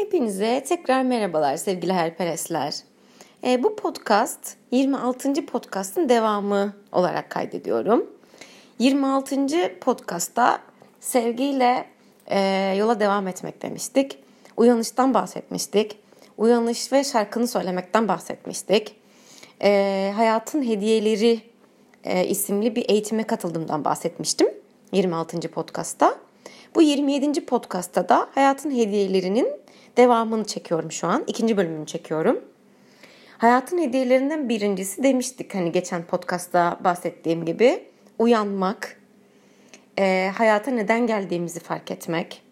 Hepinize tekrar merhabalar sevgili hayalperestler. E, bu podcast 26. podcastın devamı olarak kaydediyorum. 26. podcastta sevgiyle e, yola devam etmek demiştik. Uyanıştan bahsetmiştik. Uyanış ve şarkını söylemekten bahsetmiştik. E, Hayatın Hediyeleri e, isimli bir eğitime katıldığımdan bahsetmiştim 26. podcastta. Bu 27. podcastta da hayatın hediyelerinin devamını çekiyorum şu an. İkinci bölümünü çekiyorum. Hayatın hediyelerinden birincisi demiştik hani geçen podcastta bahsettiğim gibi uyanmak, e, hayata neden geldiğimizi fark etmek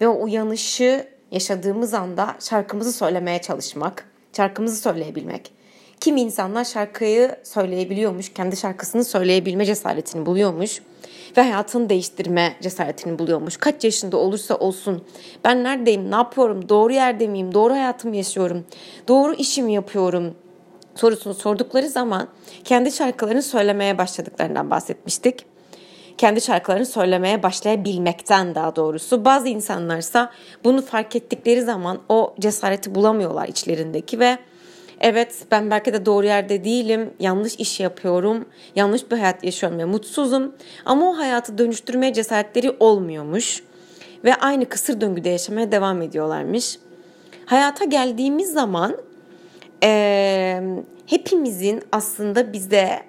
ve o uyanışı yaşadığımız anda şarkımızı söylemeye çalışmak, şarkımızı söyleyebilmek. Kim insanlar şarkıyı söyleyebiliyormuş, kendi şarkısını söyleyebilme cesaretini buluyormuş ve hayatını değiştirme cesaretini buluyormuş. Kaç yaşında olursa olsun ben neredeyim, ne yapıyorum, doğru yerde miyim, doğru hayatımı yaşıyorum, doğru işimi yapıyorum sorusunu sordukları zaman kendi şarkılarını söylemeye başladıklarından bahsetmiştik. Kendi şarkılarını söylemeye başlayabilmekten daha doğrusu. Bazı insanlarsa bunu fark ettikleri zaman o cesareti bulamıyorlar içlerindeki ve Evet ben belki de doğru yerde değilim, yanlış iş yapıyorum, yanlış bir hayat yaşıyorum ve mutsuzum. Ama o hayatı dönüştürmeye cesaretleri olmuyormuş. Ve aynı kısır döngüde yaşamaya devam ediyorlarmış. Hayata geldiğimiz zaman e, hepimizin aslında bize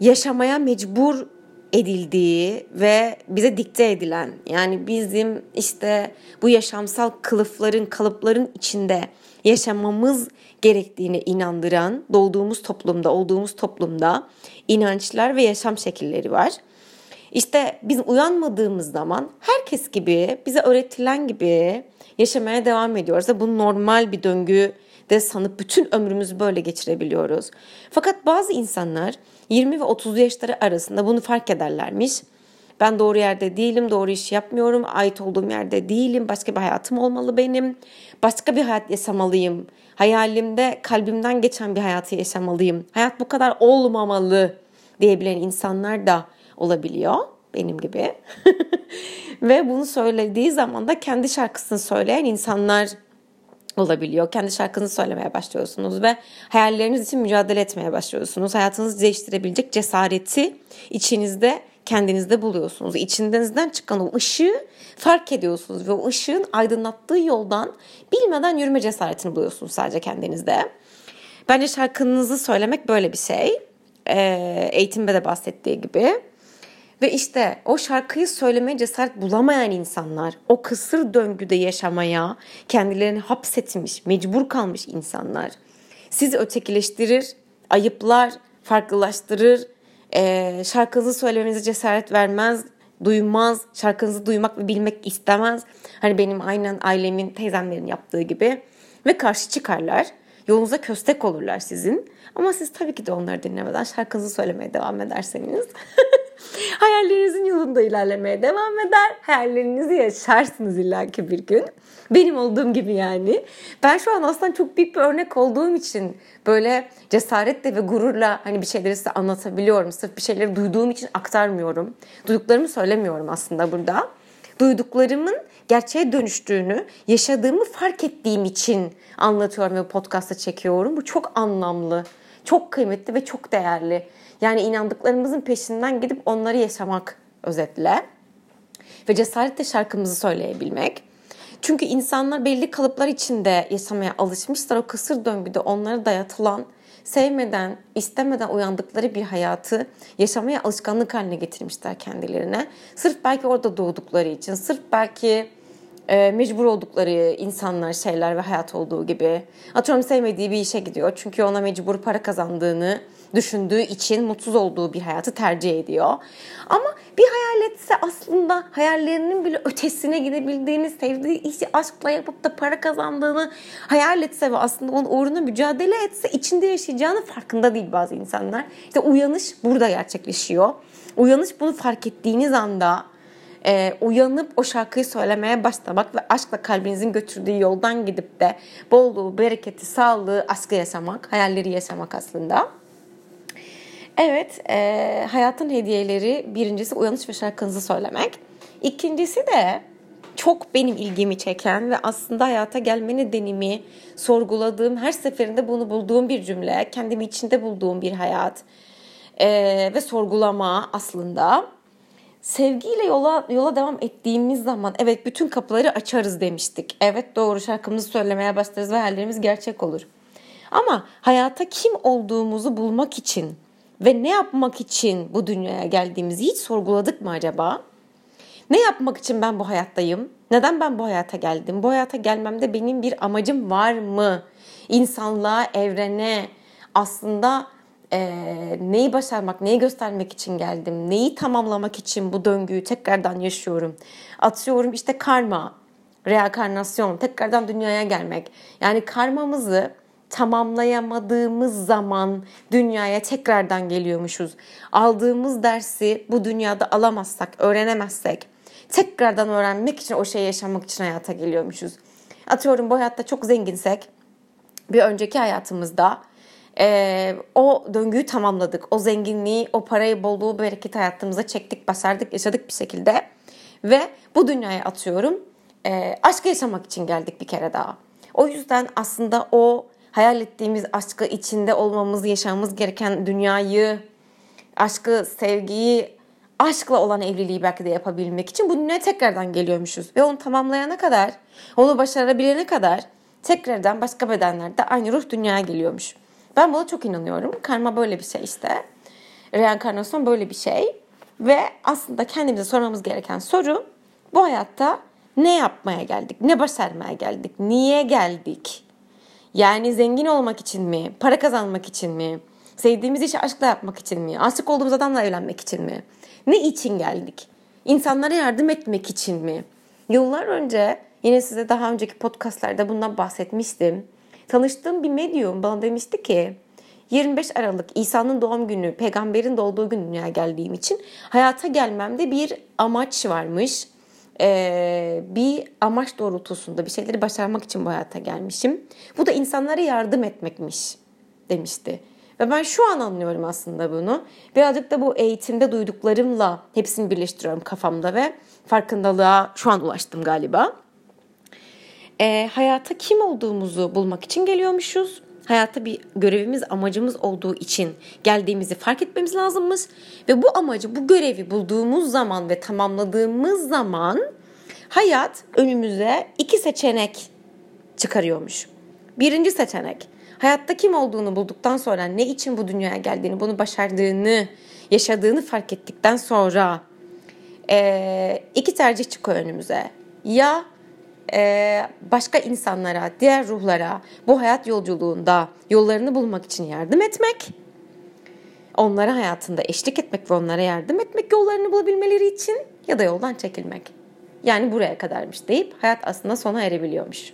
yaşamaya mecbur edildiği ve bize dikte edilen yani bizim işte bu yaşamsal kılıfların kalıpların içinde yaşamamız gerektiğine inandıran doğduğumuz toplumda, olduğumuz toplumda inançlar ve yaşam şekilleri var. İşte biz uyanmadığımız zaman herkes gibi bize öğretilen gibi yaşamaya devam ediyoruz. Bu normal bir döngü de sanıp bütün ömrümüzü böyle geçirebiliyoruz. Fakat bazı insanlar 20 ve 30 yaşları arasında bunu fark ederlermiş. Ben doğru yerde değilim, doğru iş yapmıyorum, ait olduğum yerde değilim, başka bir hayatım olmalı benim, başka bir hayat yaşamalıyım, hayalimde kalbimden geçen bir hayatı yaşamalıyım, hayat bu kadar olmamalı diyebilen insanlar da olabiliyor benim gibi. Ve bunu söylediği zaman da kendi şarkısını söyleyen insanlar olabiliyor. Kendi şarkınızı söylemeye başlıyorsunuz ve hayalleriniz için mücadele etmeye başlıyorsunuz. Hayatınızı değiştirebilecek cesareti içinizde kendinizde buluyorsunuz. İçinizden çıkan o ışığı fark ediyorsunuz ve o ışığın aydınlattığı yoldan bilmeden yürüme cesaretini buluyorsunuz sadece kendinizde. Bence şarkınızı söylemek böyle bir şey. Ee, eğitimde de bahsettiği gibi. Ve işte o şarkıyı söylemeye cesaret bulamayan insanlar, o kısır döngüde yaşamaya kendilerini hapsetmiş, mecbur kalmış insanlar sizi ötekileştirir, ayıplar, farklılaştırır, e, şarkınızı söylemenize cesaret vermez, duymaz, şarkınızı duymak ve bilmek istemez. Hani benim aynen ailemin, teyzemlerin yaptığı gibi ve karşı çıkarlar. Yolunuza köstek olurlar sizin. Ama siz tabii ki de onları dinlemeden şarkınızı söylemeye devam ederseniz hayallerinizin yolunda ilerlemeye devam eder. Hayallerinizi yaşarsınız illaki bir gün. Benim olduğum gibi yani. Ben şu an aslında çok büyük bir örnek olduğum için böyle cesaretle ve gururla hani bir şeyleri size anlatabiliyorum. Sırf bir şeyleri duyduğum için aktarmıyorum. Duyduklarımı söylemiyorum aslında burada. Duyduklarımın gerçeğe dönüştüğünü, yaşadığımı fark ettiğim için anlatıyorum ve podcast'a çekiyorum. Bu çok anlamlı, çok kıymetli ve çok değerli. Yani inandıklarımızın peşinden gidip onları yaşamak özetle. Ve cesaretle şarkımızı söyleyebilmek. Çünkü insanlar belli kalıplar içinde yaşamaya alışmışlar. O kısır döngüde onlara dayatılan, sevmeden, istemeden uyandıkları bir hayatı yaşamaya alışkanlık haline getirmişler kendilerine. Sırf belki orada doğdukları için, sırf belki e, mecbur oldukları insanlar, şeyler ve hayat olduğu gibi. Atıyorum sevmediği bir işe gidiyor. Çünkü ona mecbur para kazandığını düşündüğü için mutsuz olduğu bir hayatı tercih ediyor. Ama bir hayal etse aslında hayallerinin bile ötesine gidebildiğini, sevdiği işi aşkla yapıp da para kazandığını hayal etse ve aslında onun uğruna mücadele etse içinde yaşayacağını farkında değil bazı insanlar. İşte uyanış burada gerçekleşiyor. Uyanış bunu fark ettiğiniz anda e, uyanıp o şarkıyı söylemeye başlamak ve aşkla kalbinizin götürdüğü yoldan gidip de bolluğu, bereketi, sağlığı, aşkı yaşamak, hayalleri yaşamak aslında. Evet, e, hayatın hediyeleri birincisi uyanış ve şarkınızı söylemek. İkincisi de çok benim ilgimi çeken ve aslında hayata gelme nedenimi sorguladığım, her seferinde bunu bulduğum bir cümle, kendimi içinde bulduğum bir hayat ee, ve sorgulama aslında. Sevgiyle yola yola devam ettiğimiz zaman evet bütün kapıları açarız demiştik. Evet doğru şarkımızı söylemeye başlarız ve hayallerimiz gerçek olur. Ama hayata kim olduğumuzu bulmak için ve ne yapmak için bu dünyaya geldiğimizi hiç sorguladık mı acaba? Ne yapmak için ben bu hayattayım? Neden ben bu hayata geldim? Bu hayata gelmemde benim bir amacım var mı? İnsanlığa, evrene aslında e, neyi başarmak, neyi göstermek için geldim? Neyi tamamlamak için bu döngüyü tekrardan yaşıyorum? Atıyorum işte karma, reenkarnasyon, tekrardan dünyaya gelmek. Yani karmamızı tamamlayamadığımız zaman dünyaya tekrardan geliyormuşuz. Aldığımız dersi bu dünyada alamazsak, öğrenemezsek tekrardan öğrenmek için o şeyi yaşamak için hayata geliyormuşuz. Atıyorum bu hayatta çok zenginsek bir önceki hayatımızda e, o döngüyü tamamladık. O zenginliği, o parayı, bolluğu, bereket hayatımıza çektik, başardık, yaşadık bir şekilde. Ve bu dünyaya atıyorum e, aşkı yaşamak için geldik bir kere daha. O yüzden aslında o hayal ettiğimiz aşkı içinde olmamız, yaşamamız gereken dünyayı, aşkı, sevgiyi, aşkla olan evliliği belki de yapabilmek için bu dünyaya tekrardan geliyormuşuz. Ve onu tamamlayana kadar, onu başarabilene kadar tekrardan başka bedenlerde aynı ruh dünyaya geliyormuş. Ben buna çok inanıyorum. Karma böyle bir şey işte. Reenkarnasyon böyle bir şey. Ve aslında kendimize sormamız gereken soru bu hayatta ne yapmaya geldik? Ne başarmaya geldik? Niye geldik? Yani zengin olmak için mi? Para kazanmak için mi? Sevdiğimiz işi aşkla yapmak için mi? Aşık olduğumuz adamla evlenmek için mi? Ne için geldik? İnsanlara yardım etmek için mi? Yıllar önce yine size daha önceki podcastlarda bundan bahsetmiştim. Tanıştığım bir medyum bana demişti ki 25 Aralık İsa'nın doğum günü, peygamberin doğduğu gün dünyaya geldiğim için hayata gelmemde bir amaç varmış. Ee, bir amaç doğrultusunda bir şeyleri başarmak için bu hayata gelmişim. Bu da insanlara yardım etmekmiş demişti. Ve ben şu an anlıyorum aslında bunu. Birazcık da bu eğitimde duyduklarımla hepsini birleştiriyorum kafamda ve farkındalığa şu an ulaştım galiba. E, hayata kim olduğumuzu bulmak için geliyormuşuz. Hayatta bir görevimiz, amacımız olduğu için geldiğimizi fark etmemiz lazımmış. Ve bu amacı, bu görevi bulduğumuz zaman ve tamamladığımız zaman hayat önümüze iki seçenek çıkarıyormuş. Birinci seçenek, hayatta kim olduğunu bulduktan sonra ne için bu dünyaya geldiğini, bunu başardığını, yaşadığını fark ettikten sonra e, iki tercih çıkıyor önümüze. Ya başka insanlara, diğer ruhlara bu hayat yolculuğunda yollarını bulmak için yardım etmek, onlara hayatında eşlik etmek ve onlara yardım etmek yollarını bulabilmeleri için ya da yoldan çekilmek. Yani buraya kadarmış deyip hayat aslında sona erebiliyormuş.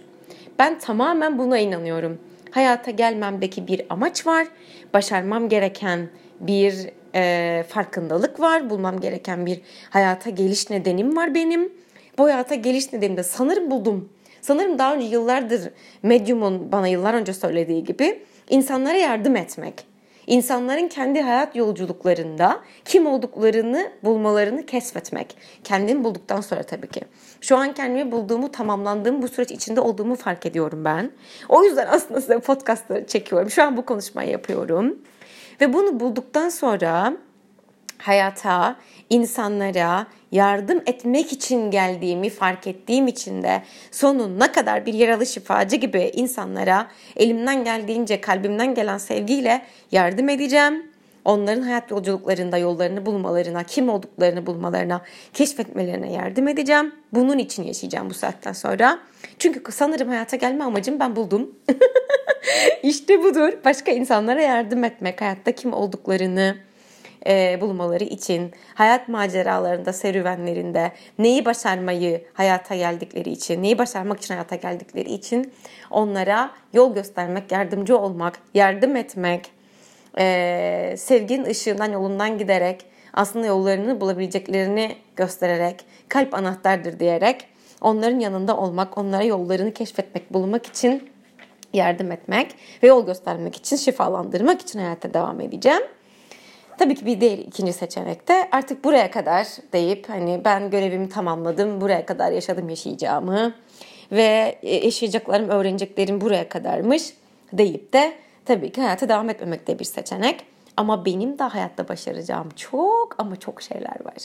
Ben tamamen buna inanıyorum. Hayata gelmemdeki bir amaç var. Başarmam gereken bir e, farkındalık var. Bulmam gereken bir hayata geliş nedenim var benim bu hayata geliş nedeninde sanırım buldum. Sanırım daha önce yıllardır medyumun bana yıllar önce söylediği gibi insanlara yardım etmek. İnsanların kendi hayat yolculuklarında kim olduklarını bulmalarını keşfetmek. Kendimi bulduktan sonra tabii ki. Şu an kendimi bulduğumu, tamamlandığım bu süreç içinde olduğumu fark ediyorum ben. O yüzden aslında size podcastları çekiyorum. Şu an bu konuşmayı yapıyorum. Ve bunu bulduktan sonra hayata, insanlara yardım etmek için geldiğimi fark ettiğim için de sonuna kadar bir yaralı şifacı gibi insanlara elimden geldiğince kalbimden gelen sevgiyle yardım edeceğim. Onların hayat yolculuklarında yollarını bulmalarına, kim olduklarını bulmalarına, keşfetmelerine yardım edeceğim. Bunun için yaşayacağım bu saatten sonra. Çünkü sanırım hayata gelme amacım ben buldum. İşte budur. Başka insanlara yardım etmek, hayatta kim olduklarını, e, bulmaları için, hayat maceralarında, serüvenlerinde neyi başarmayı hayata geldikleri için, neyi başarmak için hayata geldikleri için onlara yol göstermek, yardımcı olmak, yardım etmek, e, sevginin ışığından yolundan giderek aslında yollarını bulabileceklerini göstererek, kalp anahtardır diyerek onların yanında olmak, onlara yollarını keşfetmek, bulmak için yardım etmek ve yol göstermek için, şifalandırmak için hayata devam edeceğim. Tabii ki bir diğer ikinci seçenekte artık buraya kadar deyip hani ben görevimi tamamladım, buraya kadar yaşadım yaşayacağımı ve e, yaşayacaklarım, öğreneceklerim buraya kadarmış deyip de tabii ki hayata devam etmemek de bir seçenek. Ama benim de hayatta başaracağım çok ama çok şeyler var.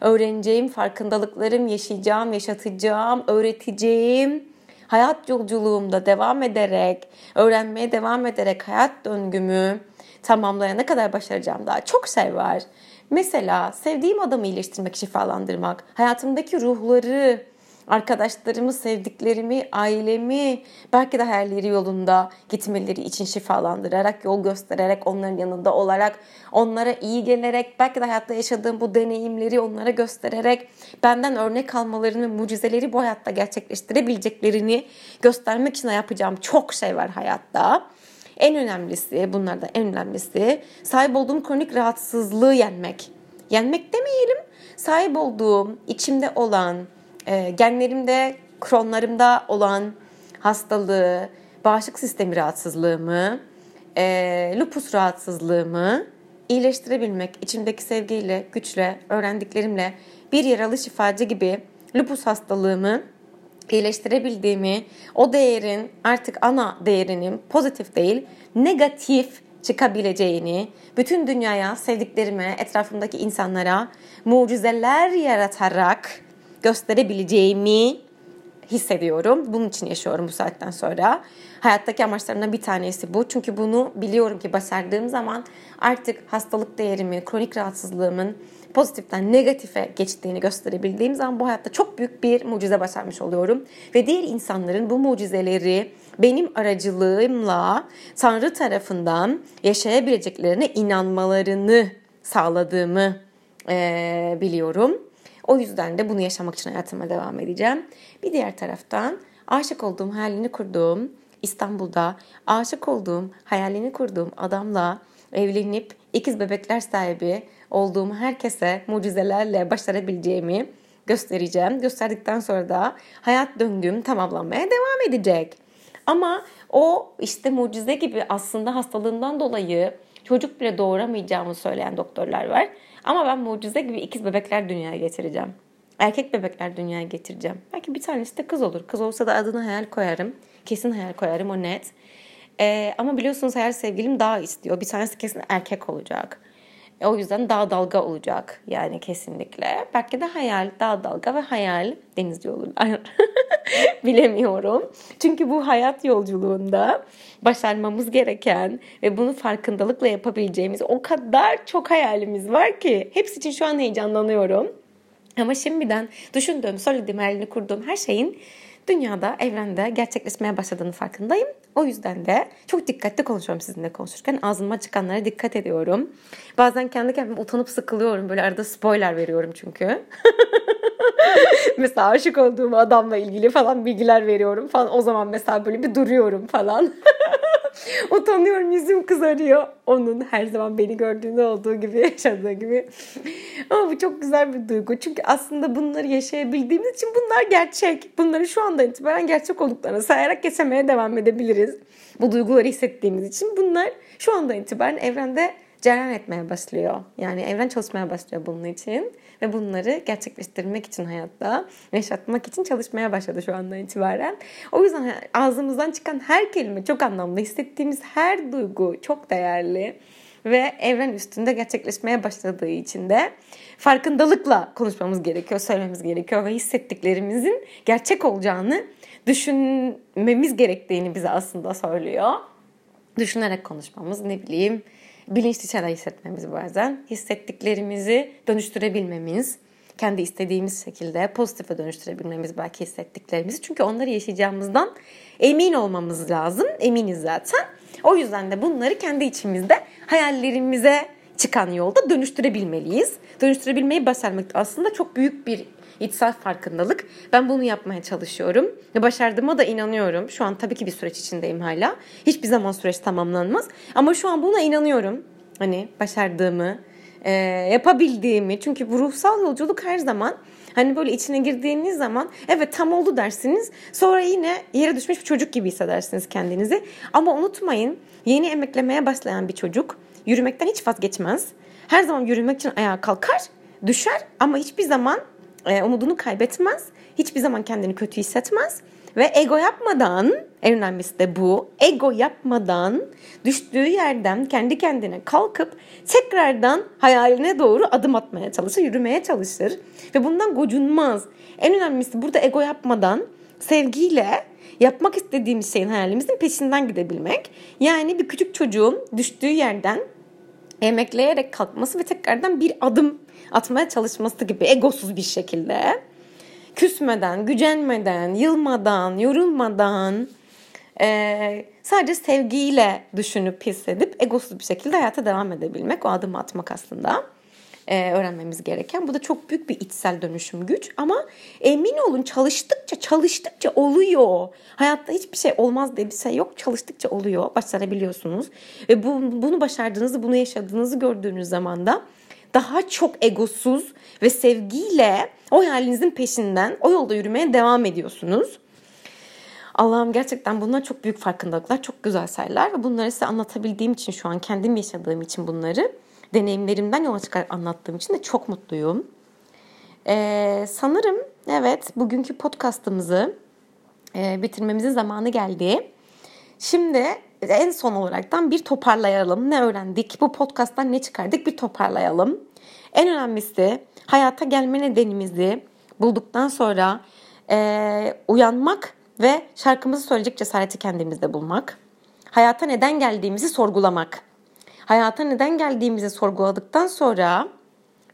Öğreneceğim, farkındalıklarım, yaşayacağım, yaşatacağım, öğreteceğim. Hayat yolculuğumda devam ederek, öğrenmeye devam ederek hayat döngümü tamamlayana kadar başaracağım daha çok şey var. Mesela sevdiğim adamı iyileştirmek, şifalandırmak, hayatımdaki ruhları, arkadaşlarımı, sevdiklerimi, ailemi belki de hayalleri yolunda gitmeleri için şifalandırarak, yol göstererek, onların yanında olarak, onlara iyi gelerek, belki de hayatta yaşadığım bu deneyimleri onlara göstererek, benden örnek almalarını, mucizeleri bu hayatta gerçekleştirebileceklerini göstermek için yapacağım çok şey var hayatta. En önemlisi, bunlardan en önemlisi sahip olduğum kronik rahatsızlığı yenmek. Yenmek demeyelim, sahip olduğum, içimde olan, e, genlerimde, kronlarımda olan hastalığı, bağışıklık sistemi rahatsızlığımı, e, lupus rahatsızlığımı iyileştirebilmek, içimdeki sevgiyle, güçle, öğrendiklerimle bir yaralı şifacı gibi lupus hastalığımı iyileştirebildiğimi, o değerin artık ana değerinin pozitif değil, negatif çıkabileceğini, bütün dünyaya, sevdiklerime, etrafımdaki insanlara mucizeler yaratarak gösterebileceğimi hissediyorum. Bunun için yaşıyorum bu saatten sonra. Hayattaki amaçlarımdan bir tanesi bu. Çünkü bunu biliyorum ki başardığım zaman artık hastalık değerimi, kronik rahatsızlığımın pozitiften negatife geçtiğini gösterebildiğim zaman bu hayatta çok büyük bir mucize başarmış oluyorum. Ve diğer insanların bu mucizeleri benim aracılığımla Tanrı tarafından yaşayabileceklerine inanmalarını sağladığımı e, biliyorum. O yüzden de bunu yaşamak için hayatıma devam edeceğim. Bir diğer taraftan aşık olduğum, hayalini kurduğum İstanbul'da aşık olduğum, hayalini kurduğum adamla evlenip ikiz bebekler sahibi olduğum herkese mucizelerle başarabileceğimi göstereceğim. Gösterdikten sonra da hayat döngüm tamamlanmaya devam edecek. Ama o işte mucize gibi aslında hastalığından dolayı çocuk bile doğuramayacağımı söyleyen doktorlar var. Ama ben mucize gibi ikiz bebekler dünyaya getireceğim. Erkek bebekler dünyaya getireceğim. Belki bir tanesi de kız olur. Kız olsa da adını hayal koyarım. Kesin hayal koyarım o net. Ee, ama biliyorsunuz hayal sevgilim daha istiyor. Bir tanesi kesin erkek olacak. E, o yüzden daha dalga olacak yani kesinlikle. Belki de hayal, daha dalga ve hayal denizci olur. Bilemiyorum. Çünkü bu hayat yolculuğunda başarmamız gereken ve bunu farkındalıkla yapabileceğimiz o kadar çok hayalimiz var ki hepsi için şu an heyecanlanıyorum. Ama şimdiden düşündüğüm, söylediğim, hayalini kurduğum her şeyin dünyada, evrende gerçekleşmeye başladığını farkındayım. O yüzden de çok dikkatli konuşuyorum sizinle konuşurken. Ağzıma çıkanlara dikkat ediyorum. Bazen kendi kendime utanıp sıkılıyorum. Böyle arada spoiler veriyorum çünkü. mesela aşık olduğum adamla ilgili falan bilgiler veriyorum falan. O zaman mesela böyle bir duruyorum falan. Utanıyorum yüzüm kızarıyor. Onun her zaman beni gördüğünde olduğu gibi yaşadığı gibi. Ama bu çok güzel bir duygu. Çünkü aslında bunları yaşayabildiğimiz için bunlar gerçek. Bunları şu anda itibaren gerçek olduklarını sayarak geçemeye devam edebiliriz. Bu duyguları hissettiğimiz için bunlar şu anda itibaren evrende cereyan etmeye başlıyor. Yani evren çalışmaya başlıyor bunun için. Ve bunları gerçekleştirmek için hayatta, yaşatmak için çalışmaya başladı şu andan itibaren. O yüzden ağzımızdan çıkan her kelime çok anlamlı. Hissettiğimiz her duygu çok değerli. Ve evren üstünde gerçekleşmeye başladığı için de farkındalıkla konuşmamız gerekiyor, söylememiz gerekiyor ve hissettiklerimizin gerçek olacağını düşünmemiz gerektiğini bize aslında söylüyor. Düşünerek konuşmamız ne bileyim bilinçli şeyler hissetmemiz bazen. Hissettiklerimizi dönüştürebilmemiz, kendi istediğimiz şekilde pozitife dönüştürebilmemiz belki hissettiklerimizi. Çünkü onları yaşayacağımızdan emin olmamız lazım. Eminiz zaten. O yüzden de bunları kendi içimizde hayallerimize çıkan yolda dönüştürebilmeliyiz. Dönüştürebilmeyi başarmak aslında çok büyük bir içsel farkındalık. Ben bunu yapmaya çalışıyorum. Ve başardığıma da inanıyorum. Şu an tabii ki bir süreç içindeyim hala. Hiçbir zaman süreç tamamlanmaz. Ama şu an buna inanıyorum. Hani başardığımı, e, yapabildiğimi. Çünkü bu ruhsal yolculuk her zaman Hani böyle içine girdiğiniz zaman evet tam oldu dersiniz. Sonra yine yere düşmüş bir çocuk gibi hissedersiniz kendinizi. Ama unutmayın yeni emeklemeye başlayan bir çocuk yürümekten hiç vazgeçmez. Her zaman yürümek için ayağa kalkar, düşer ama hiçbir zaman e, umudunu kaybetmez. Hiçbir zaman kendini kötü hissetmez. Ve ego yapmadan, en önemlisi de bu, ego yapmadan düştüğü yerden kendi kendine kalkıp tekrardan hayaline doğru adım atmaya çalışır, yürümeye çalışır. Ve bundan gocunmaz. En önemlisi burada ego yapmadan sevgiyle yapmak istediğimiz şeyin hayalimizin peşinden gidebilmek. Yani bir küçük çocuğun düştüğü yerden emekleyerek kalkması ve tekrardan bir adım atmaya çalışması gibi egosuz bir şekilde küsmeden, gücenmeden, yılmadan, yorulmadan e, sadece sevgiyle düşünüp hissedip egosuz bir şekilde hayata devam edebilmek o adımı atmak aslında e, öğrenmemiz gereken. Bu da çok büyük bir içsel dönüşüm güç ama emin olun çalıştıkça çalıştıkça oluyor. Hayatta hiçbir şey olmaz diye bir şey yok. Çalıştıkça oluyor. Başarabiliyorsunuz. Ve bu, bunu başardığınızı, bunu yaşadığınızı gördüğünüz zaman da daha çok egosuz ve sevgiyle o hayalinizin peşinden o yolda yürümeye devam ediyorsunuz. Allah'ım gerçekten bunlar çok büyük farkındalıklar, çok güzel sayılar ve bunları size anlatabildiğim için şu an kendim yaşadığım için bunları deneyimlerimden yola çıkarak anlattığım için de çok mutluyum. Ee, sanırım evet bugünkü podcastımızı e, bitirmemizin zamanı geldi. Şimdi en son olaraktan bir toparlayalım. Ne öğrendik? Bu podcasttan ne çıkardık? Bir toparlayalım. En önemlisi hayata gelme nedenimizi bulduktan sonra e, uyanmak ve şarkımızı söyleyecek cesareti kendimizde bulmak. Hayata neden geldiğimizi sorgulamak. Hayata neden geldiğimizi sorguladıktan sonra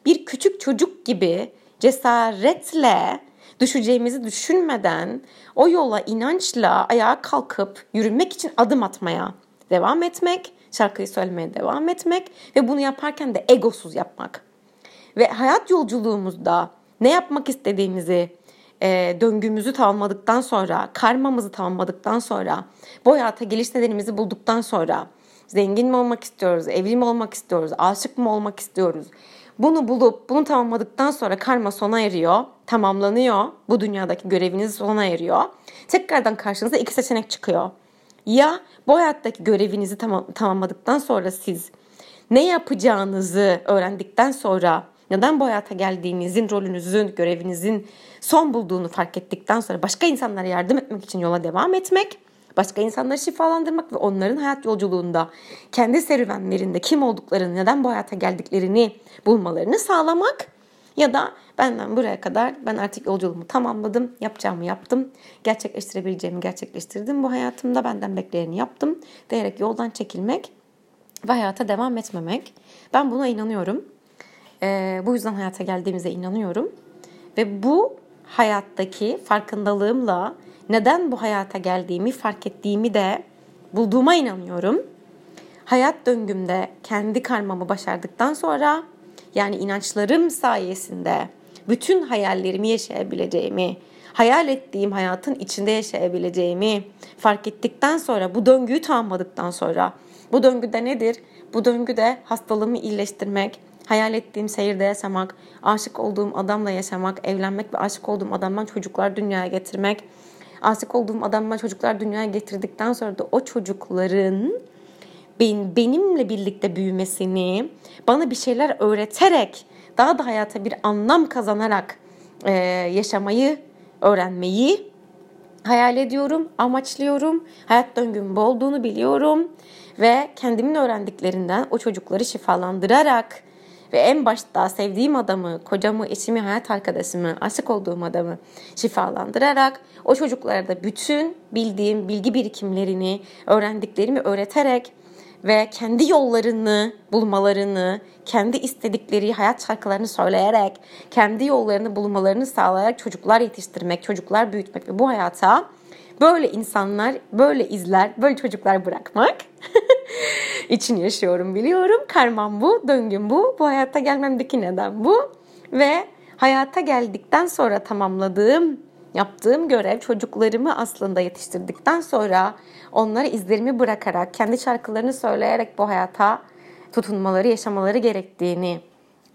bir küçük çocuk gibi cesaretle düşeceğimizi düşünmeden o yola inançla ayağa kalkıp yürümek için adım atmaya devam etmek, şarkıyı söylemeye devam etmek ve bunu yaparken de egosuz yapmak. Ve hayat yolculuğumuzda ne yapmak istediğimizi, e, döngümüzü tamamladıktan sonra, karmamızı tamamladıktan sonra, bu hayata geliş nedenimizi bulduktan sonra, zengin mi olmak istiyoruz, evli mi olmak istiyoruz, aşık mı olmak istiyoruz, bunu bulup bunu tamamladıktan sonra karma sona eriyor, tamamlanıyor. Bu dünyadaki göreviniz sona eriyor. Tekrardan karşınıza iki seçenek çıkıyor. Ya bu hayattaki görevinizi tamam, tamamladıktan sonra siz ne yapacağınızı öğrendikten sonra neden bu hayata geldiğinizin, rolünüzün, görevinizin son bulduğunu fark ettikten sonra başka insanlara yardım etmek için yola devam etmek başka insanları şifalandırmak ve onların hayat yolculuğunda kendi serüvenlerinde kim olduklarını, neden bu hayata geldiklerini bulmalarını sağlamak ya da benden buraya kadar ben artık yolculuğumu tamamladım, yapacağımı yaptım, gerçekleştirebileceğimi gerçekleştirdim bu hayatımda, benden bekleyeni yaptım diyerek yoldan çekilmek ve hayata devam etmemek. Ben buna inanıyorum. Ee, bu yüzden hayata geldiğimize inanıyorum. Ve bu hayattaki farkındalığımla neden bu hayata geldiğimi fark ettiğimi de bulduğuma inanıyorum. Hayat döngümde kendi karmamı başardıktan sonra yani inançlarım sayesinde bütün hayallerimi yaşayabileceğimi, hayal ettiğim hayatın içinde yaşayabileceğimi fark ettikten sonra bu döngüyü tamamladıktan sonra bu döngüde nedir? Bu döngüde hastalığımı iyileştirmek, hayal ettiğim seyirde yaşamak, aşık olduğum adamla yaşamak, evlenmek ve aşık olduğum adamdan çocuklar dünyaya getirmek, aşık olduğum adamla çocuklar dünyaya getirdikten sonra da o çocukların ben, benimle birlikte büyümesini, bana bir şeyler öğreterek, daha da hayata bir anlam kazanarak e, yaşamayı, öğrenmeyi hayal ediyorum, amaçlıyorum. Hayat döngüm olduğunu biliyorum ve kendimin öğrendiklerinden o çocukları şifalandırarak ve en başta sevdiğim adamı, kocamı, eşimi, hayat arkadaşımı, aşık olduğum adamı şifalandırarak o çocuklara da bütün bildiğim bilgi birikimlerini, öğrendiklerimi öğreterek ve kendi yollarını bulmalarını, kendi istedikleri hayat şarkılarını söyleyerek, kendi yollarını bulmalarını sağlayarak çocuklar yetiştirmek, çocuklar büyütmek ve bu hayata böyle insanlar, böyle izler, böyle çocuklar bırakmak için yaşıyorum biliyorum. Karmam bu, döngüm bu. Bu hayatta gelmemdeki neden bu. Ve hayata geldikten sonra tamamladığım, yaptığım görev çocuklarımı aslında yetiştirdikten sonra onlara izlerimi bırakarak, kendi şarkılarını söyleyerek bu hayata tutunmaları, yaşamaları gerektiğini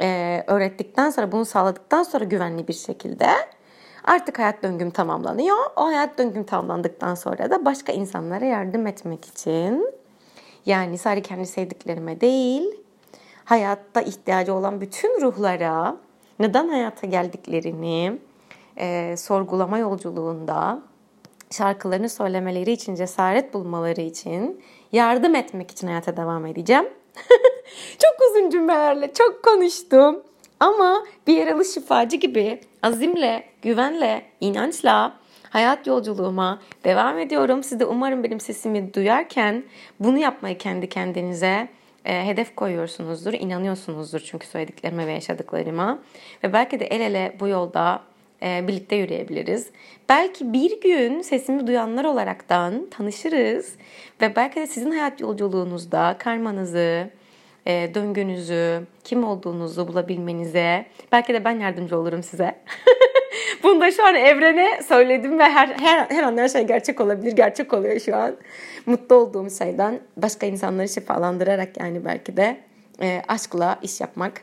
e, öğrettikten sonra, bunu sağladıktan sonra güvenli bir şekilde artık hayat döngüm tamamlanıyor. O hayat döngüm tamamlandıktan sonra da başka insanlara yardım etmek için yani sadece kendi sevdiklerime değil, hayatta ihtiyacı olan bütün ruhlara neden hayata geldiklerini e, sorgulama yolculuğunda şarkılarını söylemeleri için, cesaret bulmaları için, yardım etmek için hayata devam edeceğim. çok uzun cümlelerle çok konuştum. Ama bir yaralı şifacı gibi azimle, güvenle, inançla hayat yolculuğuma devam ediyorum. Siz de umarım benim sesimi duyarken bunu yapmayı kendi kendinize e, hedef koyuyorsunuzdur, inanıyorsunuzdur çünkü söylediklerime ve yaşadıklarıma. Ve belki de el ele bu yolda e, birlikte yürüyebiliriz. Belki bir gün sesimi duyanlar olaraktan tanışırız ve belki de sizin hayat yolculuğunuzda karmanızı, e, döngünüzü, kim olduğunuzu bulabilmenize belki de ben yardımcı olurum size. Bunu da şu an evrene söyledim ve her, her, her an her şey gerçek olabilir. Gerçek oluyor şu an. Mutlu olduğum şeyden başka insanları şifalandırarak yani belki de e, aşkla iş yapmak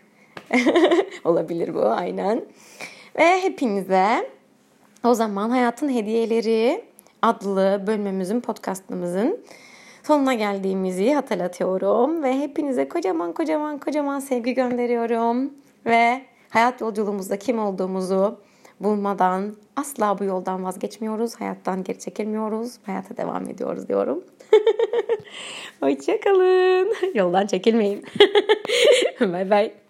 olabilir bu aynen. Ve hepinize o zaman Hayatın Hediyeleri adlı bölümümüzün, podcastımızın sonuna geldiğimizi hatırlatıyorum. Ve hepinize kocaman kocaman kocaman sevgi gönderiyorum. Ve hayat yolculuğumuzda kim olduğumuzu bulmadan asla bu yoldan vazgeçmiyoruz. Hayattan geri çekilmiyoruz. Hayata devam ediyoruz diyorum. Hoşçakalın. Yoldan çekilmeyin. bye bye.